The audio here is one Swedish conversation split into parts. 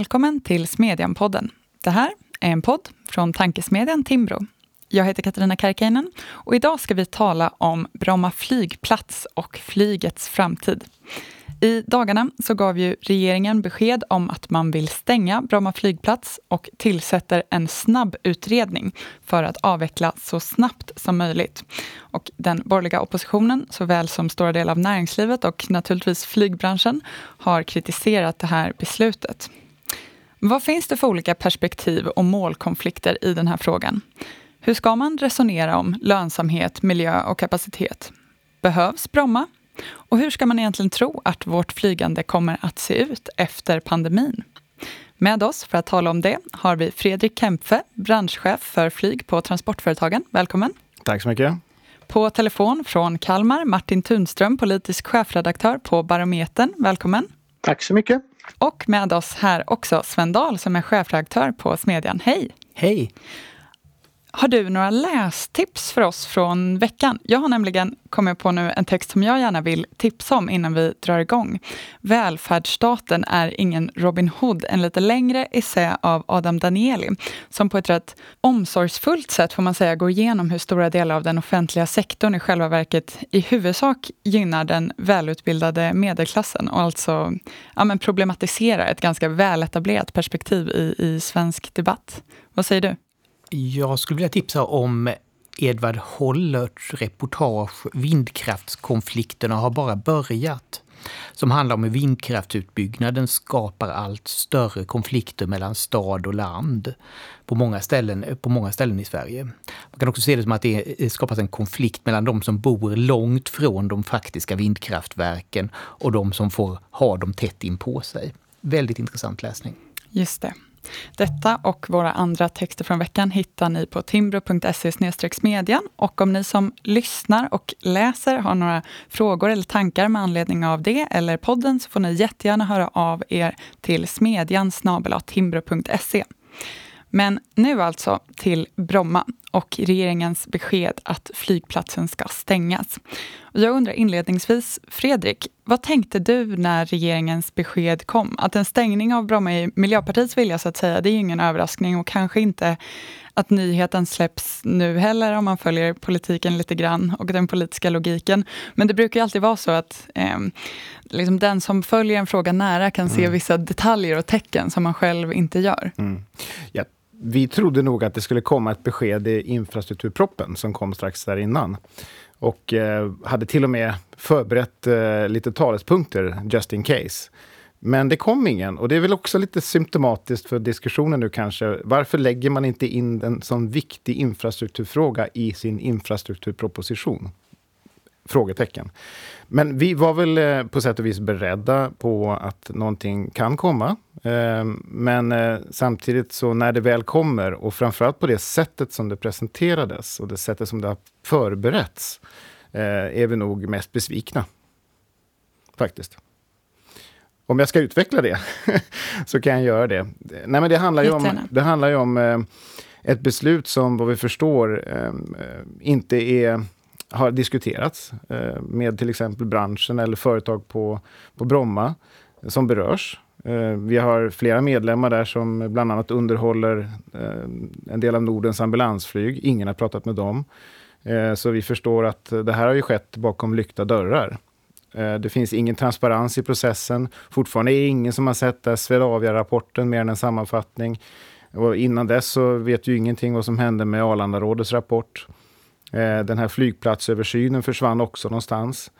Välkommen till Smedjan-podden. Det här är en podd från tankesmedjan Timbro. Jag heter Katarina Karkiainen och idag ska vi tala om Bromma flygplats och flygets framtid. I dagarna så gav ju regeringen besked om att man vill stänga Bromma flygplats och tillsätter en snabb utredning för att avveckla så snabbt som möjligt. Och den borgerliga oppositionen, såväl som stora delar av näringslivet och naturligtvis flygbranschen, har kritiserat det här beslutet. Vad finns det för olika perspektiv och målkonflikter i den här frågan? Hur ska man resonera om lönsamhet, miljö och kapacitet? Behövs Bromma? Och hur ska man egentligen tro att vårt flygande kommer att se ut efter pandemin? Med oss för att tala om det har vi Fredrik Kempfe, branschchef för flyg på Transportföretagen. Välkommen! Tack så mycket! På telefon från Kalmar, Martin Tunström, politisk chefredaktör på Barometern. Välkommen! Tack så mycket! Och med oss här också Sven Dahl som är chefredaktör på Smedjan. Hej! Hej! Har du några lästips för oss från veckan? Jag har nämligen kommit på nu en text som jag gärna vill tipsa om innan vi drar igång. Välfärdsstaten är ingen Robin Hood, en lite längre essä av Adam Danieli som på ett rätt omsorgsfullt sätt får man säga går igenom hur stora delar av den offentliga sektorn i själva verket i huvudsak gynnar den välutbildade medelklassen och alltså ja, men problematiserar ett ganska väletablerat perspektiv i, i svensk debatt. Vad säger du? Jag skulle vilja tipsa om Edvard Hollerts reportage Vindkraftskonflikterna har bara börjat. Som handlar om hur vindkraftsutbyggnaden skapar allt större konflikter mellan stad och land på många ställen, på många ställen i Sverige. Man kan också se det som att det skapas en konflikt mellan de som bor långt från de faktiska vindkraftverken och de som får ha dem tätt in på sig. Väldigt intressant läsning. Just det. Detta och våra andra texter från veckan hittar ni på timbro.se smedjan. Och om ni som lyssnar och läser har några frågor eller tankar med anledning av det eller podden så får ni jättegärna höra av er till smedjan timbro.se. Men nu alltså till Bromma och regeringens besked att flygplatsen ska stängas. Jag undrar inledningsvis, Fredrik, vad tänkte du när regeringens besked kom? Att en stängning av Bromma är Miljöpartiets vilja, så att säga, det är ju ingen överraskning och kanske inte att nyheten släpps nu heller om man följer politiken lite grann och den politiska logiken. Men det brukar ju alltid vara så att eh, liksom den som följer en fråga nära kan se mm. vissa detaljer och tecken som man själv inte gör. Mm. Ja, vi trodde nog att det skulle komma ett besked i infrastrukturproppen som kom strax där innan. Och eh, hade till och med förberett eh, lite talespunkter just in case. Men det kom ingen och det är väl också lite symptomatiskt för diskussionen nu kanske. Varför lägger man inte in en sån viktig infrastrukturfråga i sin infrastrukturproposition? Frågetecken. Men vi var väl eh, på sätt och vis beredda på att någonting kan komma. Eh, men eh, samtidigt så när det väl kommer och framförallt på det sättet som det presenterades och det sättet som det har förberetts är vi nog mest besvikna. Faktiskt. Om jag ska utveckla det så kan jag göra det. Nej, men det handlar ju om, det handlar ju om ett beslut som vad vi förstår inte är har diskuterats eh, med till exempel branschen eller företag på, på Bromma som berörs. Eh, vi har flera medlemmar där som bland annat underhåller eh, en del av Nordens ambulansflyg. Ingen har pratat med dem. Eh, så vi förstår att det här har ju skett bakom lyckta dörrar. Eh, det finns ingen transparens i processen. Fortfarande är det ingen som har sett Swedavia-rapporten mer än en sammanfattning. Och innan dess så vet ju ingenting vad som hände med Arlandarådets rapport. Eh, den här flygplatsöversynen försvann också någonstans.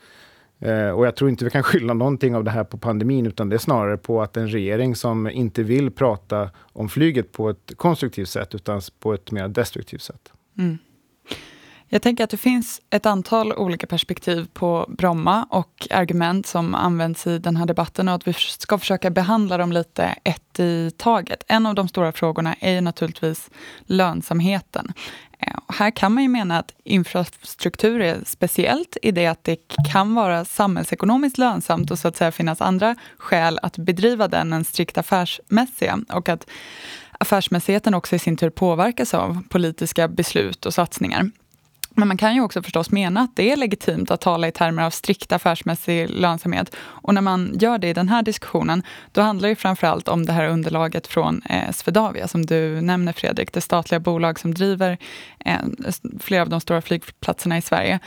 Eh, och jag tror inte vi kan skylla någonting av det här på pandemin, utan det är snarare på att en regering som inte vill prata om flyget på ett konstruktivt sätt, utan på ett mer destruktivt sätt. Mm. Jag tänker att det finns ett antal olika perspektiv på Bromma och argument som används i den här debatten och att vi ska försöka behandla dem lite ett i taget. En av de stora frågorna är ju naturligtvis lönsamheten. Eh, här kan man ju mena att infrastruktur är speciellt i det att det kan vara samhällsekonomiskt lönsamt och så att säga finnas andra skäl att bedriva den än strikt affärsmässiga. Och att affärsmässigheten också i sin tur påverkas av politiska beslut och satsningar. Men man kan ju också förstås mena att det är legitimt att tala i termer av strikt affärsmässig lönsamhet. Och när man gör det i den här diskussionen, då handlar det framförallt om det här underlaget från eh, Swedavia, som du nämner Fredrik, det statliga bolag som driver eh, flera av de stora flygplatserna i Sverige,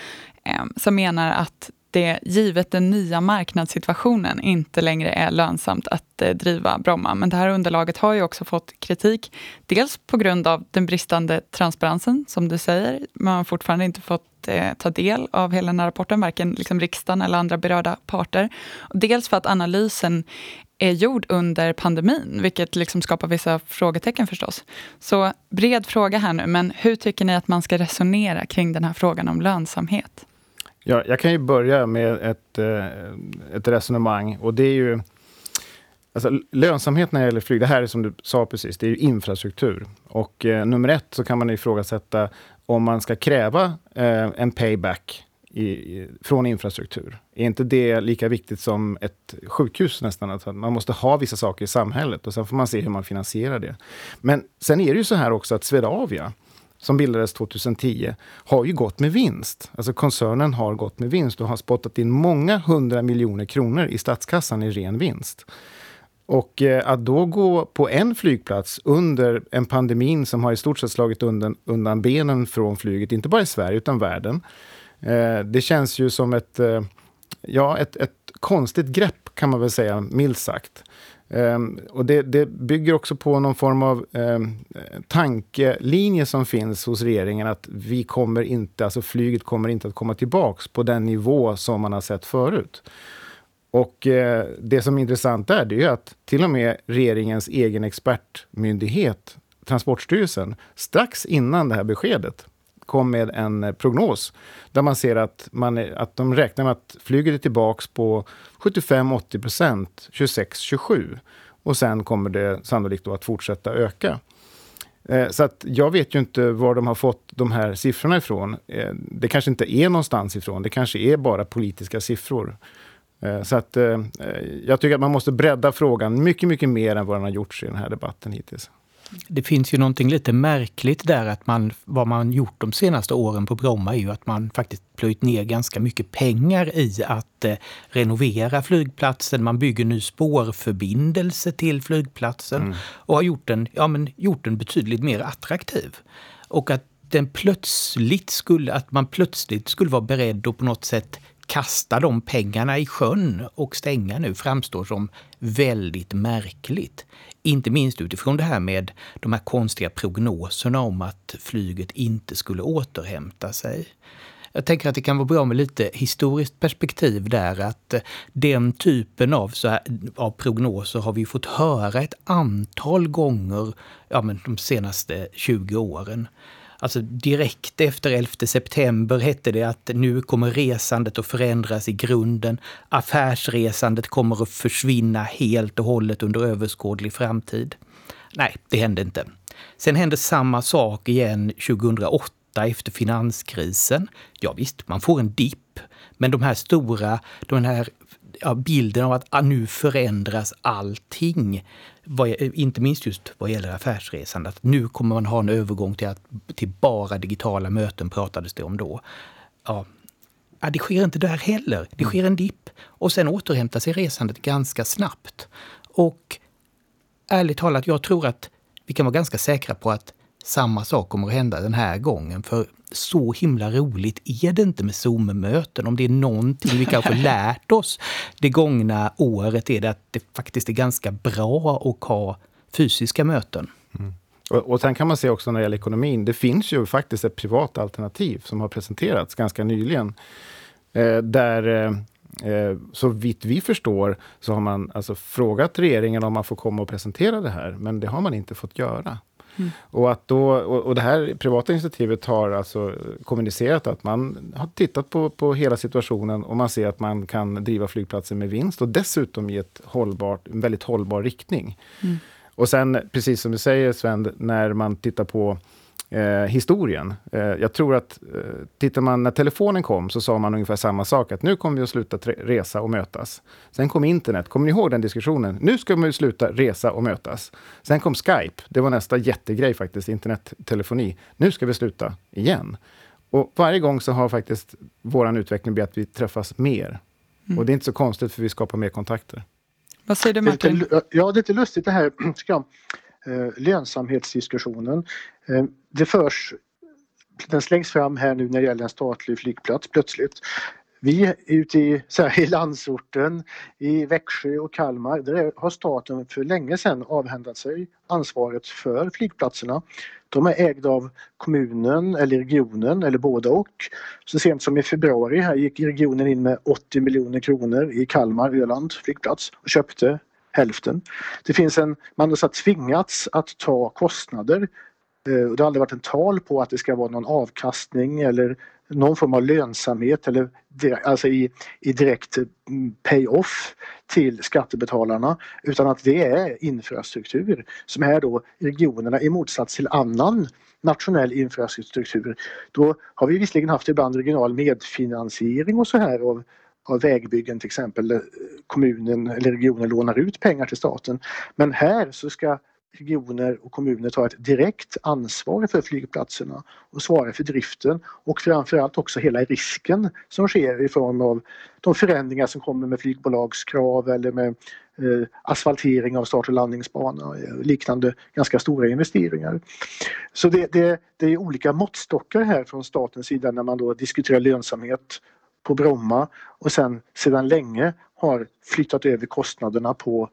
eh, som menar att det givet den nya marknadssituationen inte längre är lönsamt att eh, driva Bromma. Men det här underlaget har ju också fått kritik. Dels på grund av den bristande transparensen, som du säger. Man har fortfarande inte fått eh, ta del av hela den här rapporten, varken liksom riksdagen eller andra berörda parter. Dels för att analysen är gjord under pandemin, vilket liksom skapar vissa frågetecken förstås. Så bred fråga här nu, men hur tycker ni att man ska resonera kring den här frågan om lönsamhet? Ja, jag kan ju börja med ett, eh, ett resonemang och det är ju Alltså, lönsamhet när det gäller flyg, det här är som du sa precis, det är ju infrastruktur. Och eh, nummer ett så kan man ifrågasätta om man ska kräva eh, en payback i, i, från infrastruktur. Är inte det lika viktigt som ett sjukhus nästan? Att man måste ha vissa saker i samhället och sen får man se hur man finansierar det. Men sen är det ju så här också att Swedavia, som bildades 2010, har ju gått med vinst. Alltså koncernen har gått med vinst och har spottat in många hundra miljoner kronor i statskassan i ren vinst. Och eh, att då gå på en flygplats under en pandemin som har i stort sett slagit undan, undan benen från flyget, inte bara i Sverige utan världen. Eh, det känns ju som ett, eh, ja, ett, ett konstigt grepp kan man väl säga, milt sagt. Um, och det, det, bygger också på någon form av um, tankelinje som finns hos regeringen att vi kommer inte, alltså flyget kommer inte att komma tillbaks på den nivå som man har sett förut. Och uh, det som är intressant där, det är ju att till och med regeringens egen expertmyndighet, Transportstyrelsen, strax innan det här beskedet kom med en eh, prognos där man ser att, man, att de räknar med att flyget är tillbaks på 75-80 procent 26-27. Och sen kommer det sannolikt då att fortsätta öka. Eh, så att jag vet ju inte var de har fått de här siffrorna ifrån. Eh, det kanske inte är någonstans ifrån. Det kanske är bara politiska siffror. Så att jag tycker att man måste bredda frågan mycket, mycket mer än vad den har gjorts i den här debatten hittills. Det finns ju någonting lite märkligt där att man, vad man gjort de senaste åren på Bromma är ju att man faktiskt plöjt ner ganska mycket pengar i att eh, renovera flygplatsen. Man bygger ny spårförbindelse till flygplatsen mm. och har gjort den, ja, men, gjort den betydligt mer attraktiv. Och att den plötsligt skulle, att man plötsligt skulle vara beredd att på något sätt kasta de pengarna i sjön och stänga nu framstår som väldigt märkligt. Inte minst utifrån det här med de här konstiga prognoserna om att flyget inte skulle återhämta sig. Jag tänker att det kan vara bra med lite historiskt perspektiv där att den typen av, så här, av prognoser har vi fått höra ett antal gånger ja, men de senaste 20 åren. Alltså direkt efter 11 september hette det att nu kommer resandet att förändras i grunden. Affärsresandet kommer att försvinna helt och hållet under överskådlig framtid. Nej, det hände inte. Sen hände samma sak igen 2008 efter finanskrisen. Ja visst, man får en dipp. Men de här stora, den här ja, bilden av att ah, nu förändras allting. Vad, inte minst just vad gäller affärsresande. Att nu kommer man ha en övergång till, att, till bara digitala möten pratades det om då. Ja, ja, det sker inte där heller. Det sker en dipp och sen återhämtar sig resandet ganska snabbt. Och ärligt talat, jag tror att vi kan vara ganska säkra på att samma sak kommer att hända den här gången. För så himla roligt är det inte med Zoom-möten. Om det är någonting vi kanske lärt oss det gångna året är det att det faktiskt är ganska bra att ha fysiska möten. Mm. Och, och sen kan man se också när det gäller ekonomin, det finns ju faktiskt ett privat alternativ som har presenterats ganska nyligen. Eh, där eh, eh så vitt vi förstår så har man alltså frågat regeringen om man får komma och presentera det här, men det har man inte fått göra. Mm. Och, att då, och, och, det här privata initiativet har alltså kommunicerat att man har tittat på, på hela situationen och man ser att man kan driva flygplatsen med vinst och dessutom i ett hållbart, en väldigt hållbar riktning. Mm. Och sen, precis som du säger Sven, när man tittar på eh, historien. Eh, jag tror att eh, tittar man när telefonen kom så sa man ungefär samma sak, att nu kommer vi att sluta resa och mötas. Sen kom internet, kommer ni ihåg den diskussionen? Nu ska man ju sluta resa och mötas. Sen kom Skype, det var nästa jättegrej faktiskt, internettelefoni. Nu ska vi sluta igen. Och varje gång så har faktiskt vår utveckling blivit att vi träffas mer. Mm. Och det är inte så konstigt för vi skapar mer kontakter. Vad säger du Martin? Det lite, ja, det är lite lustigt det här tycker jag, Eh, lönsamhetsdiskussionen. Eh, det förs, den slängs fram här nu när det gäller en statlig flygplats plötsligt. Vi ute i, så här, i landsorten, i Växjö och Kalmar, där har staten för länge sedan avhändat sig ansvaret för flygplatserna. De är ägda av kommunen eller regionen eller både och. Så sent som i februari här gick regionen in med 80 miljoner kronor i Kalmar, Öland flygplats och köpte hälften. Det finns en, man har så tvingats att ta kostnader eh, det har aldrig varit en tal på att det ska vara någon avkastning eller någon form av lönsamhet eller alltså i, i direkt mm, pay-off till skattebetalarna utan att det är infrastruktur som är då regionerna i motsats till annan nationell infrastruktur. Då har vi visserligen haft ibland regional medfinansiering och så här av, av vägbyggen till exempel. Eh, kommunen eller regionen lånar ut pengar till staten. Men här så ska regioner och kommuner ta ett direkt ansvar för flygplatserna och svara för driften och framförallt också hela risken som sker i form av de förändringar som kommer med flygbolagskrav eller med eh, asfaltering av start och landningsbana och liknande ganska stora investeringar. Så det, det, det är olika måttstockar här från statens sida när man då diskuterar lönsamhet på Bromma och sen sedan länge har flyttat över kostnaderna på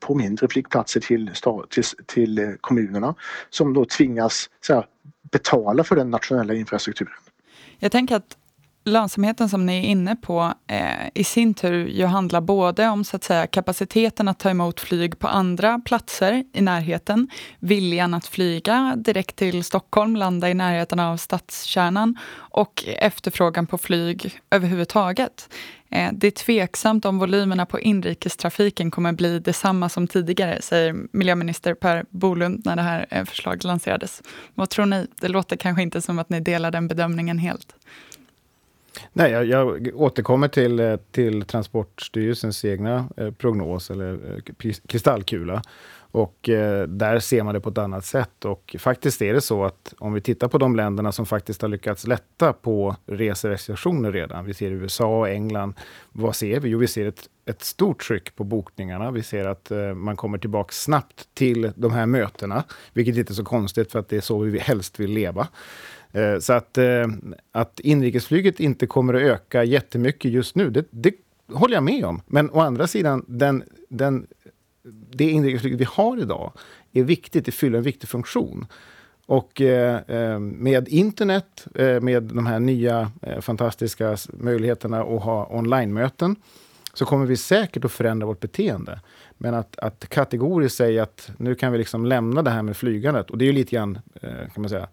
på mindre flygplatser till, till, till kommunerna som då tvingas här, betala för den nationella infrastrukturen. Jag tänker att lönsamheten som ni är inne på eh, i sin tur ju handlar både om så att säga, kapaciteten att ta emot flyg på andra platser i närheten, viljan att flyga direkt till Stockholm, landa i närheten av stadskärnan och efterfrågan på flyg överhuvudtaget. Eh, det är tveksamt om volymerna på inrikestrafiken kommer bli detsamma som tidigare, säger miljöminister Per Bolund när det här eh, förslaget lanserades. Vad tror ni? Det låter kanske inte som att ni delar den bedömningen helt. Nej, jag, jag återkommer till, eh, till Transportstyrelsens egna eh, prognos, eller eh, kristallkula. Och eh, där ser man det på ett annat sätt. Och faktiskt är det så att om vi tittar på de länderna som faktiskt har lyckats lätta på reserestriktioner redan. Vi ser USA och England. Vad ser vi? Jo, vi ser ett, ett stort tryck på bokningarna. Vi ser att eh, man kommer tillbaka snabbt till de här mötena, vilket inte är så konstigt för att det är så vi helst vill leva. Eh, så att, eh, att inrikesflyget inte kommer att öka jättemycket just nu, det, det håller jag med om. Men å andra sidan, den, den, det inrikesflyget vi har idag är viktigt, det fyller en viktig funktion. Och eh, eh med internet, med de här nya fantastiska möjligheterna att ha online-möten, så kommer vi säkert att förändra vårt beteende. Men att, att kategoriskt säga att nu kan vi liksom lämna det här med flygandet, och det är ju lite grann, kan man säga,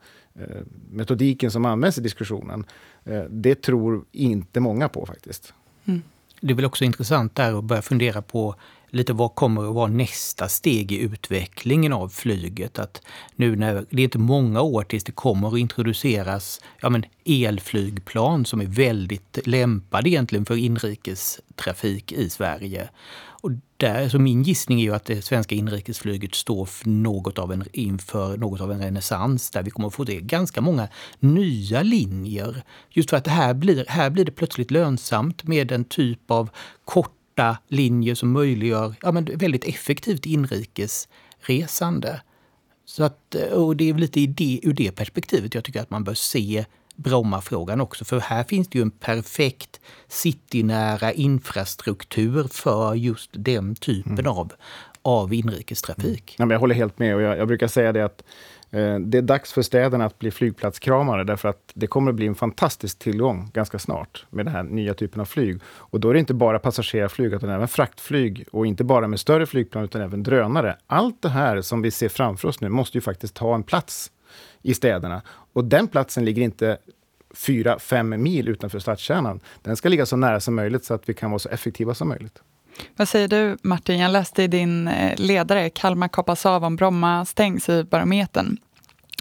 metodiken som används i diskussionen, eh, det tror inte många på faktiskt. Mm. Det är väl också intressant där att börja fundera på lite vad kommer att vara nästa steg i utvecklingen av flyget? Att nu när det är inte många år tills det kommer att introduceras ja, men elflygplan som är väldigt lämpade egentligen för inrikestrafik i Sverige. Och där, så min gissning är ju att det svenska inrikesflyget står för något av en, inför något av en renässans där vi kommer att få det ganska många nya linjer. Just för att här blir, här blir det plötsligt lönsamt med en typ av korta linjer som möjliggör ja, men väldigt effektivt inrikesresande. Så att, eh, och det är lite i det, ur det perspektivet jag tycker att man bör se Brommafrågan också. För här finns det ju en perfekt citynära infrastruktur för just den typen mm. av, av inrikestrafik. Mm. Ja, jag håller helt med och jag, jag brukar säga det att eh, det är dags för städerna att bli flygplatskramare därför att det kommer att bli en fantastisk tillgång ganska snart med den här nya typen av flyg. Och då är det inte bara passagerarflyg utan även fraktflyg och inte bara med större flygplan utan även drönare. Allt det här som vi ser framför oss nu måste ju faktiskt ta en plats i städerna. Och den platsen ligger inte fyra, fem mil utanför stadskärnan. Den ska ligga så nära som möjligt så att vi kan vara så effektiva som möjligt. Vad säger du Martin? Jag läste i din eh, ledare Kalmar kapas av om Bromma stängs i Barometern.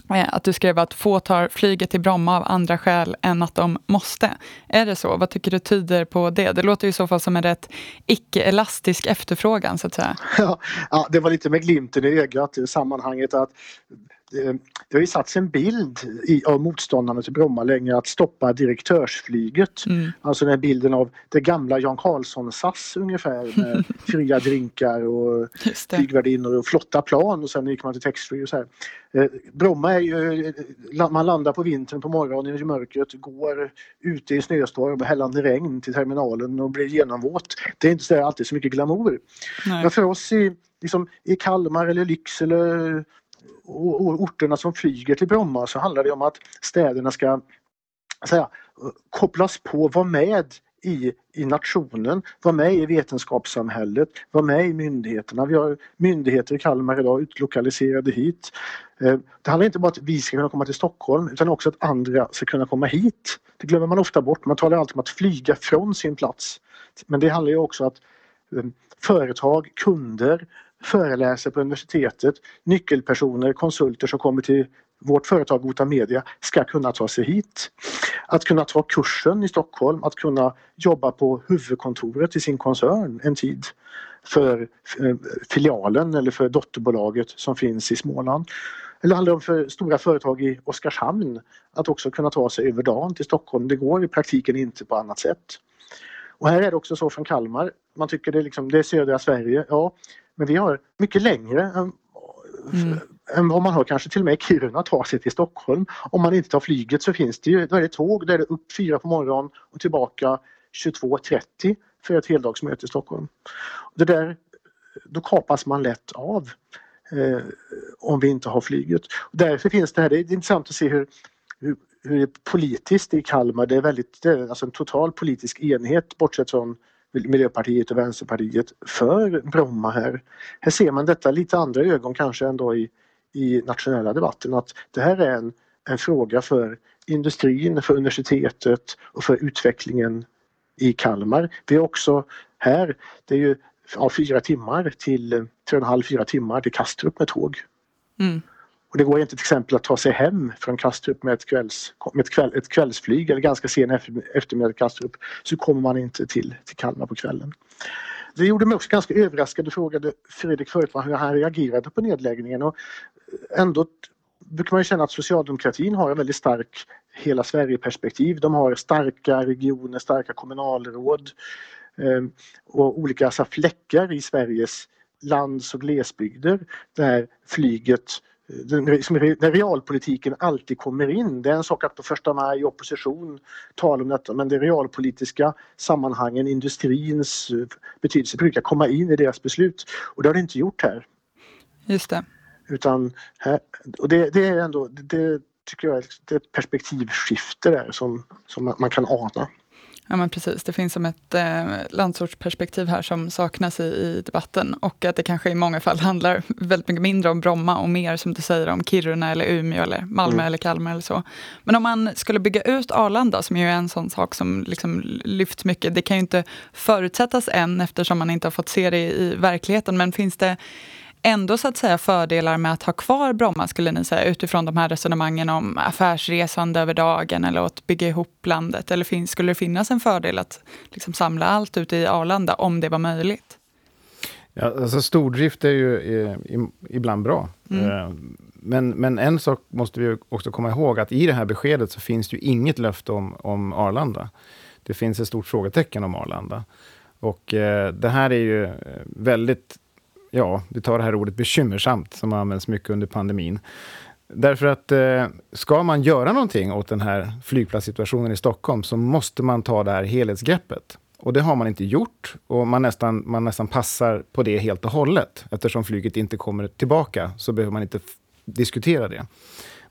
Eh, att du skrev att få tar flyget till Bromma av andra skäl än att de måste. Är det så? Vad tycker du tyder på det? Det låter i så fall som en rätt icke-elastisk efterfrågan så att säga. Ja, det var lite med glimten i ögat i sammanhanget att det har ju satts en bild i, av motståndarna till Bromma länge att stoppa direktörsflyget. Mm. Alltså den bilden av det gamla Jan Carlsson-SAS ungefär med fria drinkar och flygvärdinnor och flotta plan och sen gick man till taxfree och så här. Eh, Bromma är ju, eh, man landar på vintern på morgonen i mörkret, går ute i snöstorm och hällande regn till terminalen och blir genomvåt. Det är inte så alltid så mycket glamour. Nej. Men för oss i, liksom, i Kalmar eller Lycksele orterna som flyger till Bromma så handlar det om att städerna ska säga, kopplas på, vara med i, i nationen, vara med i vetenskapssamhället, vara med i myndigheterna. Vi har myndigheter i Kalmar idag utlokaliserade hit. Eh, det handlar inte bara om att vi ska kunna komma till Stockholm utan också att andra ska kunna komma hit. Det glömmer man ofta bort. Man talar alltid om att flyga från sin plats. Men det handlar ju också om att eh, företag, kunder, föreläser på universitetet, nyckelpersoner, konsulter som kommer till vårt företag Gota Media ska kunna ta sig hit. Att kunna ta kursen i Stockholm, att kunna jobba på huvudkontoret i sin koncern en tid för eh, filialen eller för dotterbolaget som finns i Småland. Eller handlar det om för stora företag i Oskarshamn att också kunna ta sig över dagen till Stockholm. Det går i praktiken inte på annat sätt. Och här är det också så från Kalmar. Man tycker det är, liksom, det är södra Sverige. Ja, men vi har mycket längre än, mm. än vad man har kanske till och med i Kiruna att ta sig till Stockholm. Om man inte tar flyget så finns det ju, då är det tåg, där är det upp fyra på morgonen och tillbaka 22.30 för ett heldagsmöte i Stockholm. Det där, då kapas man lätt av eh, om vi inte har flyget. Därför finns det här, det är intressant att se hur, hur, hur det är politiskt i Kalmar, det är väldigt, det är alltså en total politisk enhet bortsett från Miljöpartiet och Vänsterpartiet för Bromma här. Här ser man detta lite andra ögon kanske ändå i, i nationella debatten att det här är en, en fråga för industrin, för universitetet och för utvecklingen i Kalmar. Vi är också här, det är ju ja, fyra timmar till tre och en halv, fyra timmar till Kastrup med tåg. Mm. Och det går inte till exempel att ta sig hem från Kastrup med ett, kvälls, med ett, kväll, ett kvällsflyg eller ganska sen eftermiddag i Kastrup så kommer man inte till, till Kalmar på kvällen. Det gjorde mig också ganska överraskad. Du frågade Fredrik förut hur han reagerade på nedläggningen och ändå brukar man känna att socialdemokratin har en väldigt stark hela Sverige-perspektiv. De har starka regioner, starka kommunalråd ehm, och olika alltså, fläckar i Sveriges lands och glesbygder där flyget den, när realpolitiken alltid kommer in. Det är en sak att på första maj i opposition tala om detta men det realpolitiska sammanhangen, industrins eh, betydelse brukar komma in i deras beslut och det har det inte gjort här. Just det. Utan här, och det, det är ändå, det tycker jag är ett perspektivskifte där som, som man kan ana. Ja men precis, det finns som ett eh, landsortsperspektiv här som saknas i, i, debatten och att det kanske i många fall handlar väldigt mycket mindre om Bromma och mer som du säger om Kiruna eller Umeå eller Malmö mm. eller Kalmar eller så. Men om man skulle bygga ut Arlanda som ju är en sån sak som liksom lyfts mycket, det kan ju inte förutsättas än eftersom man inte har fått se det i, i verkligheten, men finns det ändå så att säga fördelar med att ha kvar Bromma skulle ni säga utifrån de här resonemangen om affärsresande över dagen eller att bygga ihop landet? Eller finns, skulle det finnas en fördel att liksom samla allt ute i Arlanda om det var möjligt? Ja, alltså stordrift är ju eh, ibland bra. Mm. Eh, men, men en sak måste vi också komma ihåg att i det här beskedet så finns det ju inget löfte om, om Arlanda. Det finns ett stort frågetecken om Arlanda. Och eh, det här är ju eh, väldigt ja, vi tar det här ordet bekymmersamt, som har använts mycket under pandemin. Därför att eh, ska man göra någonting åt den här flygplatssituationen i Stockholm så måste man ta det här helhetsgreppet. Och det har man inte gjort och man nästan, man nästan passar på det helt och hållet. Eftersom flyget inte kommer tillbaka så behöver man inte diskutera det.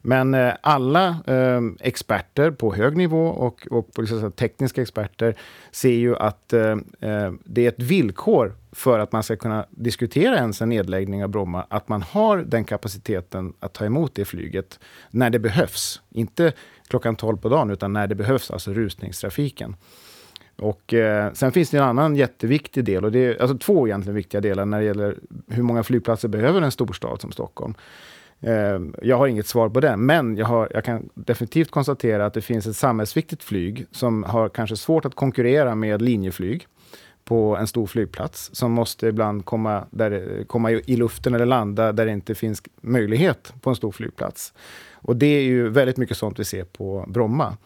Men eh, alla eh, experter på hög nivå och, och på, liksom, tekniska experter ser ju att eh, eh, det är ett villkor för att man ska kunna diskutera ens en nedläggning av Bromma, att man har den kapaciteten att ta emot det flyget när det behövs. Inte klockan 12 på dagen, utan när det behövs, alltså rusningstrafiken. Och, eh, sen finns det en annan jätteviktig del, och det är alltså två egentligen viktiga delar när det gäller hur många flygplatser behöver en storstad som Stockholm. Ehm, jag har inget svar på det, men jag, har, jag, kan definitivt konstatera att det finns ett samhällsviktigt flyg som har kanske svårt att konkurrera med linjeflyg på en stor flygplats som måste ibland komma, där, komma i luften eller landa där det inte finns möjlighet på en stor flygplats. Och det är ju väldigt mycket sånt vi ser på Bromma.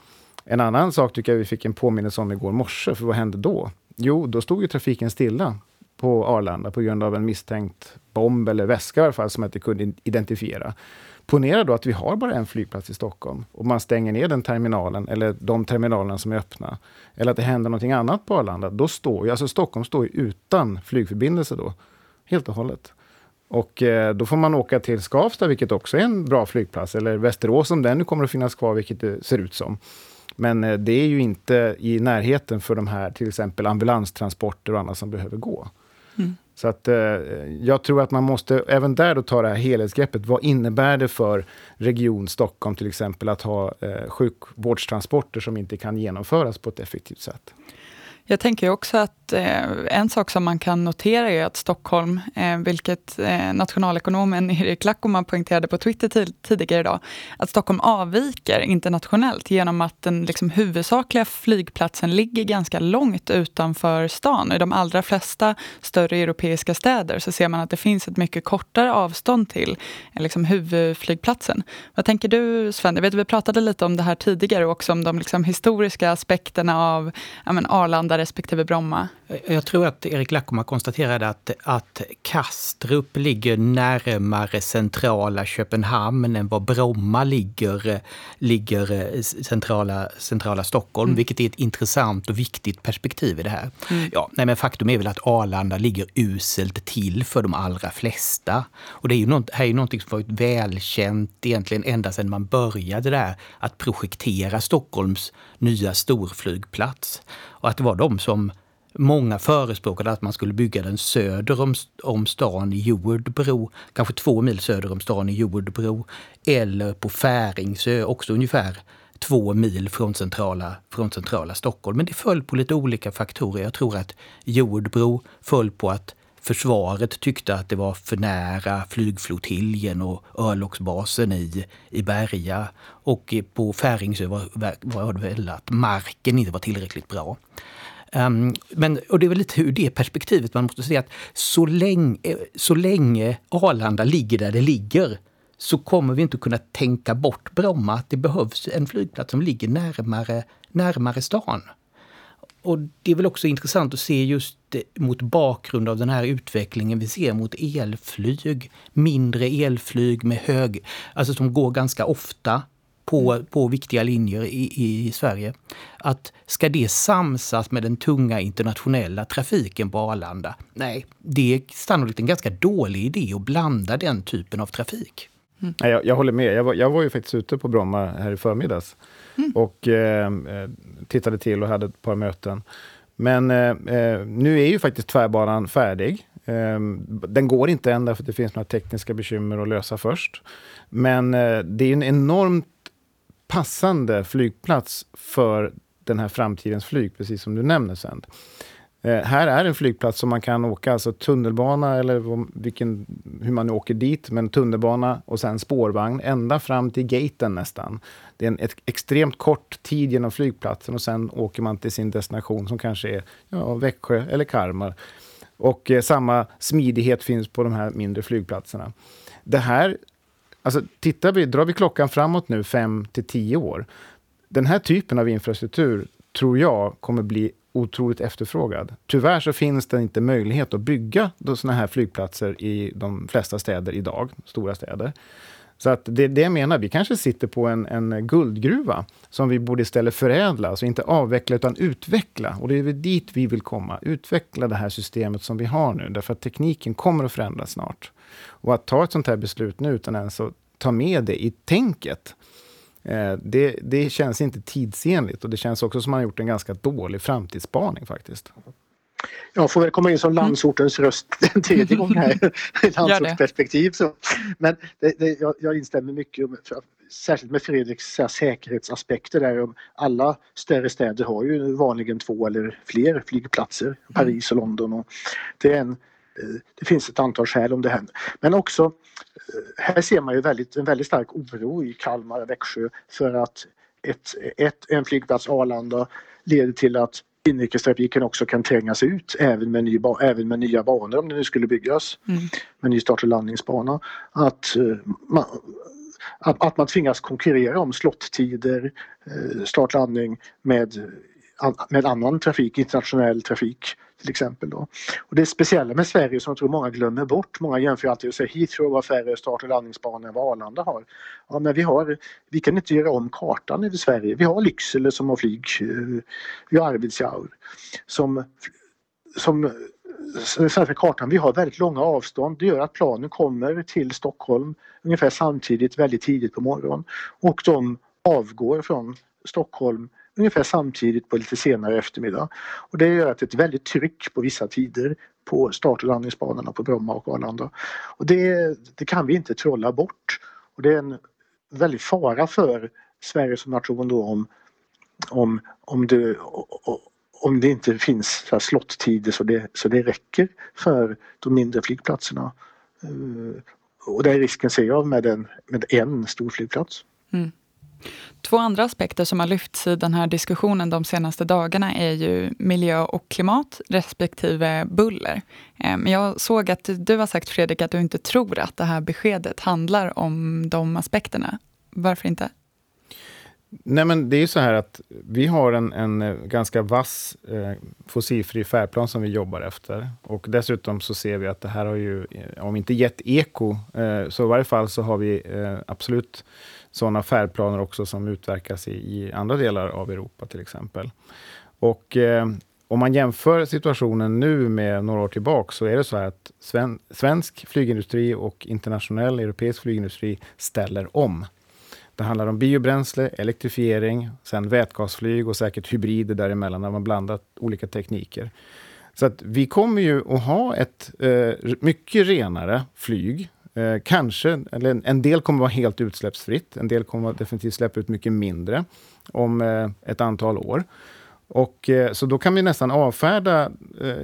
En annan sak tycker jag vi fick en påminnelse om igår morse, för vad hände då? Jo, då stod ju trafiken stilla på Arlanda på grund av en misstänkt bomb eller väska i alla fall som jag inte kunde identifiera. Ponera då att vi har bara en flygplats i Stockholm och man stänger ner den terminalen eller de terminalerna som är öppna. Eller att det händer någonting annat på Arlanda. Då står ju, alltså Stockholm står ju utan flygförbindelse då. Helt och hållet. Och eh, då får man åka till Skavsta, vilket också är en bra flygplats. Eller Västerås om den nu kommer att finnas kvar, vilket det ser ut som. Men eh, det är ju inte i närheten för de här till exempel ambulanstransporter och annat som behöver gå. Mm. Så att, eh, jag tror att man måste även där då ta det här helhetsgreppet. Vad innebär det för Region Stockholm till exempel att ha eh, sjukvårdstransporter som inte kan genomföras på ett effektivt sätt? Jag tänker också att eh, en sak som man kan notera är att Stockholm, eh, vilket eh, nationalekonomen Erik Lackoman poängterade på Twitter tidigare idag, att Stockholm avviker internationellt genom att den liksom, huvudsakliga flygplatsen ligger ganska långt utanför stan. I de allra flesta större europeiska städer så ser man att det finns ett mycket kortare avstånd till liksom, huvudflygplatsen. Vad tänker du Sven? Jag vet, vi pratade lite om det här tidigare också, om de liksom, historiska aspekterna av ja, men, Arlanda respektive Bromma? Jag tror att Erik Lackoma konstaterade att, att Kastrup ligger närmare centrala Köpenhamn än vad Bromma ligger, ligger centrala, centrala Stockholm, mm. vilket är ett intressant och viktigt perspektiv i det här. Mm. Ja, nej, men faktum är väl att Arlanda ligger uselt till för de allra flesta. Och det är ju något, här är ju någonting som varit välkänt egentligen ända sedan man började där att projektera Stockholms nya storflygplats. Och att det var de som många förespråkade att man skulle bygga den söder om, om stan i Jordbro, kanske två mil söder om stan i Jordbro, eller på Färingsö, också ungefär två mil från centrala, från centrala Stockholm. Men det föll på lite olika faktorer. Jag tror att Jordbro föll på att försvaret tyckte att det var för nära flygflottiljen och örlogsbasen i, i Berga. Och på Färingsö var, var det väl att marken inte var tillräckligt bra. Um, men, och det är väl lite ur det perspektivet man måste säga att så länge, så länge Arlanda ligger där det ligger så kommer vi inte kunna tänka bort Bromma, att det behövs en flygplats som ligger närmare, närmare stan. Och det är väl också intressant att se just mot bakgrund av den här utvecklingen vi ser mot elflyg. Mindre elflyg med hög, alltså som går ganska ofta på, på viktiga linjer i, i Sverige. Att ska det samsas med den tunga internationella trafiken på Arlanda? Nej, det är sannolikt en ganska dålig idé att blanda den typen av trafik. Mm. Jag, jag, håller med. Jag var, jag var ju faktiskt ute på Bromma här i förmiddags mm. och eh, eh, tittade till och hade ett par möten. Men eh, eh nu är ju faktiskt tvärbanan färdig. Eh, den går inte än därför att det finns några tekniska bekymmer att lösa först. Men eh, det är en enormt passande flygplats för den här framtidens flyg, precis som du nämner sen. Eh, här är en flygplats som man kan åka alltså tunnelbana eller vilken, hur man nu åker dit, men tunnelbana och sen spårvagn ända fram till gaten nästan. Det är en ett extremt kort tid genom flygplatsen och sen åker man till sin destination som kanske är ja, Växjö eller Kalmar. Och eh, samma smidighet finns på de här mindre flygplatserna. Det här Alltså, tittar vi, drar vi klockan framåt nu fem till tio år. Den här typen av infrastruktur tror jag kommer bli otroligt efterfrågad. Tyvärr så finns det inte möjlighet att bygga sådana här flygplatser i de flesta städer idag, stora städer. Så att det, det jag menar, vi kanske sitter på en, en guldgruva som vi borde istället förädla, alltså inte avveckla utan utveckla. Och det är väl dit vi vill komma, utveckla det här systemet som vi har nu, därför att tekniken kommer att förändras snart. Och att ta ett sånt här beslut nu utan ens att ta med det i tänket, eh, det, det känns inte tidsenligt och det känns också som att man har gjort en ganska dålig framtidsspaning faktiskt. Jag får väl komma in som mm. landsortens röst en tredje gång här i landsortsperspektiv. Så. Men det, det, jag, jag instämmer mycket, särskilt med Fredriks säkerhetsaspekter där. Alla större städer har ju vanligen två eller fler flygplatser, mm. Paris och London. Och det, är en, det finns ett antal skäl om det händer. Men också, eh, här ser man ju väldigt, en väldigt stark oro i Kalmar och Växjö för att ett, ett, en flygplats, Arlanda, leder till att inrikestrafiken också kan trängas ut även med, ny, även med nya banor om det nu skulle byggas. Mm. Med ny start och landningsbana. Att, uh, man, att, att, man tvingas konkurrera om slottider, uh, start och landning med, med annan trafik, internationell trafik till exempel. Då. Och det speciella med Sverige som jag tror många glömmer bort, många jämför alltid och säger Heathrow har färre start och landningsbanor än vad Arlanda har. Ja, men vi, har, vi kan inte göra om kartan över Sverige. Vi har Lycksele som har flyg, vi har Arvidsjaur som, som svenska kartan, vi har väldigt långa avstånd. Det gör att planen kommer till Stockholm ungefär samtidigt, väldigt tidigt på morgonen. Och de avgår från Stockholm ungefär samtidigt på lite senare eftermiddag. Och det gör att det är ett väldigt tryck på vissa tider på start och landningsbanorna på Bromma och Arlanda. Och det, det kan vi inte trolla bort. Och det är en väldig fara för Sverige som nation då om, om, om, det, om det inte finns slottider så det, så det räcker för de mindre flygplatserna. Eh, och den risken ser jag med en, med en stor flygplats. Mm. Två andra aspekter som har lyfts i den här diskussionen de senaste dagarna är ju miljö och klimat respektive buller. Ehm, men jag såg att du har sagt Fredrik att du inte tror att det här beskedet handlar om de aspekterna. Varför inte? Nej men det är ju så här att vi har en, en eh, ganska vass eh, fossilfri färdplan som vi jobbar efter. Och dessutom så ser vi att det här har ju, eh, om inte gett eko, eh, så i varje fall så har vi eh, absolut sådana färdplaner också som utverkas i, i, andra delar av Europa till exempel. Och eh, om man jämför situationen nu med några år tillbaka så är det så här att sven, svensk flygindustri och internationell europeisk flygindustri ställer om. Det handlar om biobränsle, elektrifiering, sen vätgasflyg och säkert hybrider däremellan när man blandat olika tekniker. Så att vi kommer ju att ha ett eh, mycket renare flyg Eh, kanske, eller en del kommer vara helt utsläppsfritt. En del kommer definitivt släppa ut mycket mindre om eh, ett antal år. Och, eh, så då kan vi nästan avfärda, eh,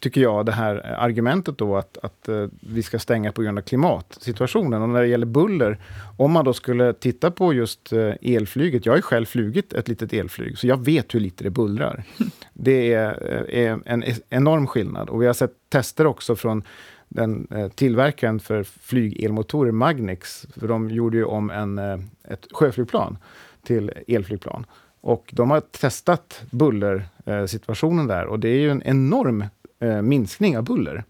tycker jag, det här argumentet då att, att eh, vi ska stänga på grund av klimatsituationen. Och när det gäller buller, om man då skulle titta på just eh, elflyget. Jag har ju själv flugit ett litet elflyg, så jag vet hur lite det bullrar. Det är, är en enorm skillnad. Och vi har sett tester också från den eh, tillverkaren för flygelmotorer, Magnix, för de gjorde ju om en, eh, ett sjöflygplan till elflygplan. Och de har testat bullersituationen eh, där och det är ju en enorm eh, minskning av buller.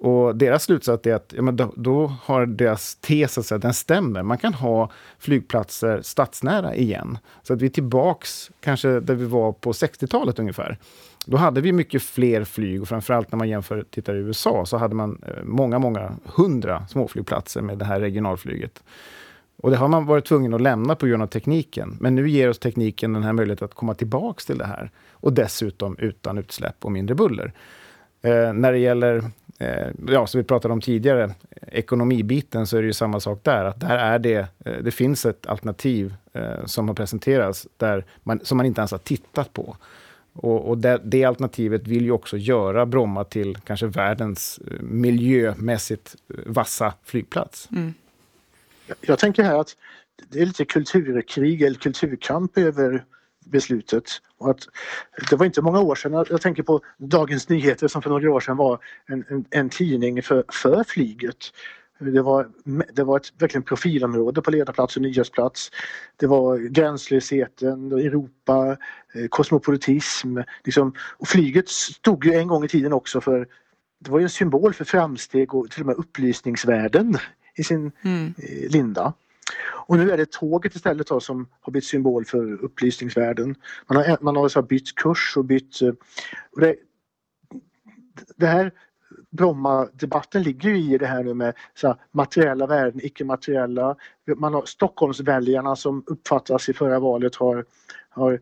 Och deras slutsats är att ja, men då, då har deras tes, att säga, den stämmer. Man kan ha flygplatser stadsnära igen. Så att vi är tillbaks kanske där vi var på 60-talet ungefär. Då hade vi mycket fler flyg och framförallt när man jämför, tittar i USA så hade man eh, många, många hundra småflygplatser med det här regionalflyget. Och det har man varit tvungen att lämna på grund av tekniken. Men nu ger oss tekniken den här möjligheten att komma tillbaks till det här. Och dessutom utan utsläpp och mindre buller. Eh, när det gäller, eh, ja, som vi pratade om tidigare, ekonomibiten, så är det ju samma sak där. Att där är det, eh, det finns ett alternativ eh, som har presenterats där man, som man inte ens har tittat på. Och, och det, det, alternativet vill ju också göra Bromma till kanske världens eh, miljömässigt eh, vassa flygplats. Mm. Jag tänker här att det är lite kulturkrig eller kulturkamp över beslutet. Och att det var inte många år sedan, jag tänker på Dagens Nyheter som för några år sedan var en, en, en tidning för, för flyget. Det var, det var ett verkligen profilområde på ledarplats och nyhetsplats. Det var gränslösheten, Europa, eh, kosmopolitism. Liksom. Och flyget stod ju en gång i tiden också för det var ju en symbol för framsteg och till och med upplysningsvärden i sin mm. Eh, linda. Och nu är det tåget istället då, som har blivit symbol för upplysningsvärden. Man har, man har så bytt kurs och bytt... Eh, och det, det här Bromma-debatten ligger ju i det här nu med så här, materiella värden, icke-materiella. Man har Stockholmsväljarna som uppfattas i förra valet har, har eh,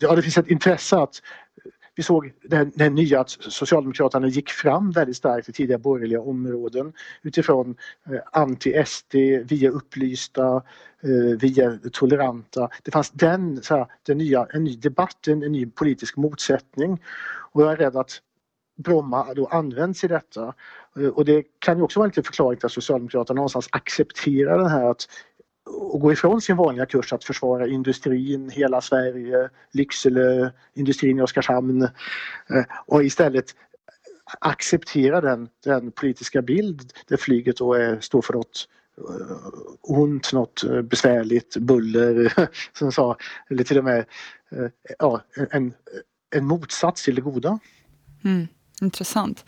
ja, det finns ett intresse att eh, vi såg det, den nya att Socialdemokraterna gick fram väldigt starkt i tidigare borgerliga områden utifrån eh, anti-SD, via upplysta, eh, via toleranta. Det fanns den, så här, den nya, en ny debatt, en, en ny politisk motsättning. Och jag är rädd att Bromma då används i detta. Eh, och det kan ju också vara lite förklaring till att Socialdemokraterna någonstans accepterar den här att och gå ifrån sin vanliga kurs att försvara industrin, hela Sverige, Lycksele, industrin i Oskarshamn eh, och istället acceptera den, den politiska bild där flyget då är, står för något eh, ont, något besvärligt, buller som sa, eller till och med ja, en, en motsats till det goda. Mm. Intressant.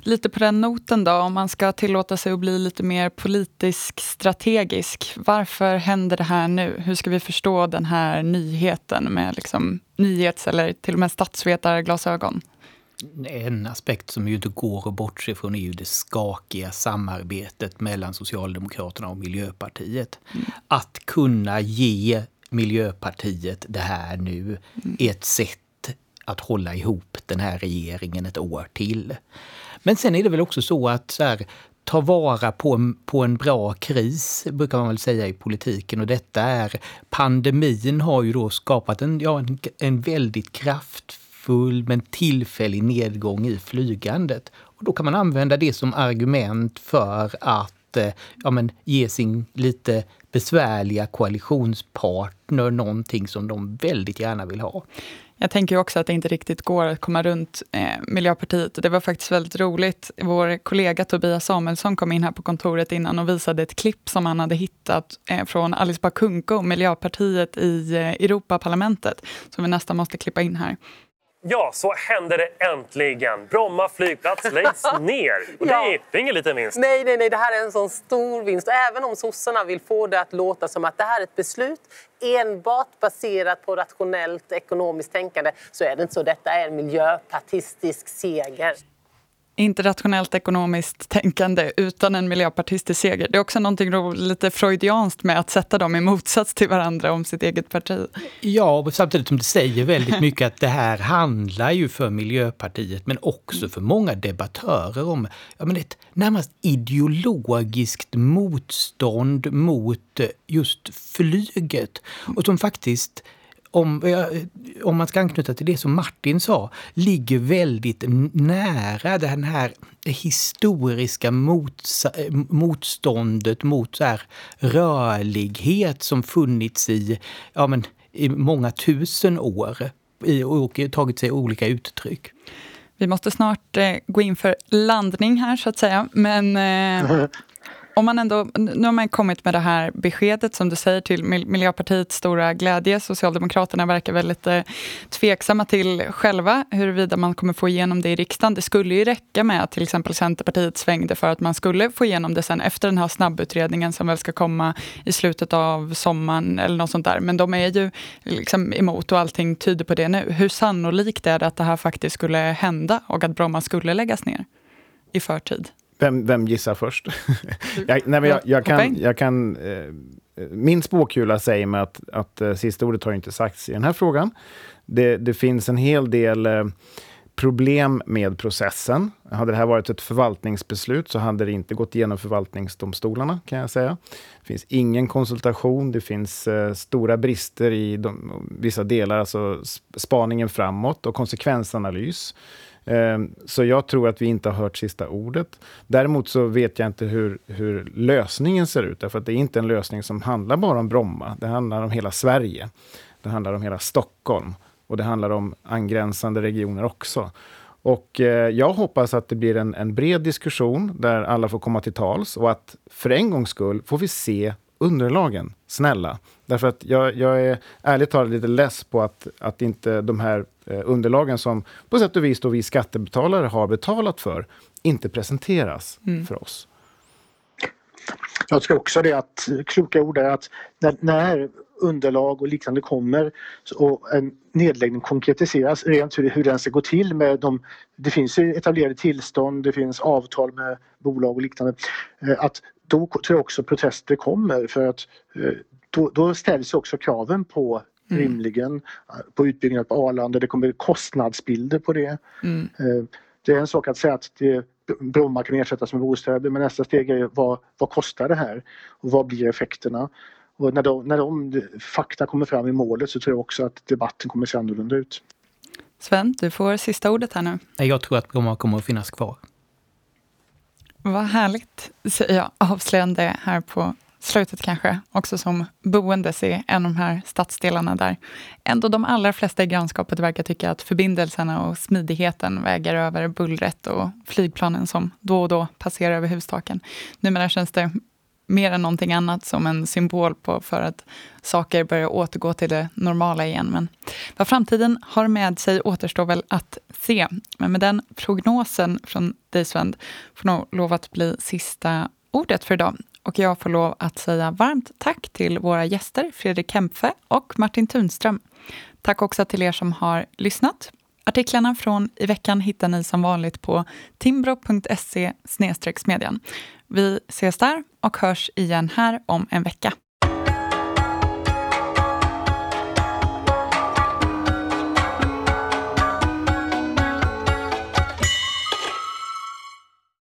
Lite på den noten då, om man ska tillåta sig att bli lite mer politisk strategisk. Varför händer det här nu? Hur ska vi förstå den här nyheten med liksom nyhets eller till och med statsvetarglasögon? En aspekt som ju inte går att bortse från är ju det skakiga samarbetet mellan Socialdemokraterna och Miljöpartiet. Mm. Att kunna ge Miljöpartiet det här nu mm. är ett sätt att hålla ihop den här regeringen ett år till. Men sen är det väl också så att så här, ta vara på en, på en bra kris, brukar man väl säga i politiken. Och detta är, pandemin har ju då skapat en, ja, en, en väldigt kraftfull men tillfällig nedgång i flygandet. Och då kan man använda det som argument för att eh, ja, men, ge sin lite besvärliga koalitionspartner någonting som de väldigt gärna vill ha. Jag tänker också att det inte riktigt går att komma runt eh, Miljöpartiet. Det var faktiskt väldigt roligt. Vår kollega Tobias Samuelsson kom in här på kontoret innan och visade ett klipp som han hade hittat eh, från Alice Bakunko, Miljöpartiet i eh, Europaparlamentet, som vi nästan måste klippa in här. Ja, så händer det äntligen. Bromma flygplats läggs ner. Och det, är, ingen liten vinst. Nej, nej, nej, det här är en sån stor vinst. Även om sossarna vill få det att låta som att det här är ett beslut enbart baserat på rationellt ekonomiskt tänkande så är det inte så. Detta är en miljöpartistisk seger inte rationellt ekonomiskt tänkande utan en miljöpartistisk seger. Det är också någonting lite freudianskt med att sätta dem i motsats till varandra om sitt eget parti. Ja, och samtidigt som det säger väldigt mycket att det här handlar ju för Miljöpartiet men också för många debattörer om ja, men ett närmast ideologiskt motstånd mot just flyget och som faktiskt om, om man ska anknyta till det som Martin sa, ligger väldigt nära den här historiska motståndet mot så här rörlighet som funnits i, ja, men, i många tusen år och tagit sig olika uttryck. Vi måste snart eh, gå in för landning här så att säga. Men eh, om man ändå, nu har man kommit med det här beskedet som du säger till Miljöpartiets stora glädje. Socialdemokraterna verkar väldigt eh, tveksamma till själva huruvida man kommer få igenom det i riksdagen. Det skulle ju räcka med att till exempel Centerpartiet svängde för att man skulle få igenom det sen efter den här snabbutredningen som väl ska komma i slutet av sommaren eller något sånt där. Men de är ju liksom emot och allting tyder på det nu. Hur sannolikt är det att det här faktiskt skulle hända och att Bromma skulle läggas ner i förtid? Vem, vem gissar först? jag, nej, jag, jag, kan, jag kan, eh, min spåkula säger mig att, att eh, sista ordet har inte sagts i den här frågan. Det, det finns en hel del eh, problem med processen. Hade det här varit ett förvaltningsbeslut så hade det inte gått igenom förvaltningsdomstolarna, kan jag säga. Det finns ingen konsultation, det finns eh, stora brister i de, vissa delar, alltså spaningen framåt och konsekvensanalys. Ehm, så jag tror att vi inte har hört sista ordet. Däremot så vet jag inte hur, hur lösningen ser ut, därför att det är inte en lösning som handlar bara om Bromma. Det handlar om hela Sverige. Det handlar om hela Stockholm och det handlar om angränsande regioner också. Och eh, jag hoppas att det blir en, en bred diskussion där alla får komma till tals och att för en gångs skull får vi se underlagen. Snälla. Därför att jag, jag är ärligt talat lite less på att, att inte de här eh, underlagen som på sätt och vis då vi skattebetalare har betalat för, inte presenteras mm. för oss. Jag tror också det att kloka ord är att när, när underlag och liknande kommer och en nedläggning konkretiseras rent hur, hur den ska gå till med de Det finns etablerade tillstånd, det finns avtal med bolag och liknande. Eh, att då tror jag också protester kommer för att eh, då, då ställs också kraven på mm. rimligen eh, på utbyggnad på Arlanda. Det kommer kostnadsbilder på det. Mm. Eh, det är en sak att säga att det, Bromma kan ersättas med bostäder men nästa steg är vad, vad kostar det här? Och vad blir effekterna? Och när de, när de fakta kommer fram i målet så tror jag också att debatten kommer se annorlunda ut. Sven, du får sista ordet här nu. Jag tror att Bromma kommer att finnas kvar. Vad härligt, säger jag avslöjande här på slutet kanske, också som boendes i en av de här stadsdelarna där ändå de allra flesta i grannskapet verkar tycka att förbindelserna och smidigheten väger över bullret och flygplanen som då och då passerar över hustaken. Numera känns det mer än någonting annat som en symbol på för att saker börjar återgå till det normala igen. Men vad framtiden har med sig återstår väl att se. Men med den prognosen från dig Sven, får nog lov att bli sista ordet för idag. Och jag får lov att säga varmt tack till våra gäster Fredrik Kempfe och Martin Tunström. Tack också till er som har lyssnat. Artiklarna från i veckan hittar ni som vanligt på timbro.se smedjan. Vi ses där och hörs igen här om en vecka.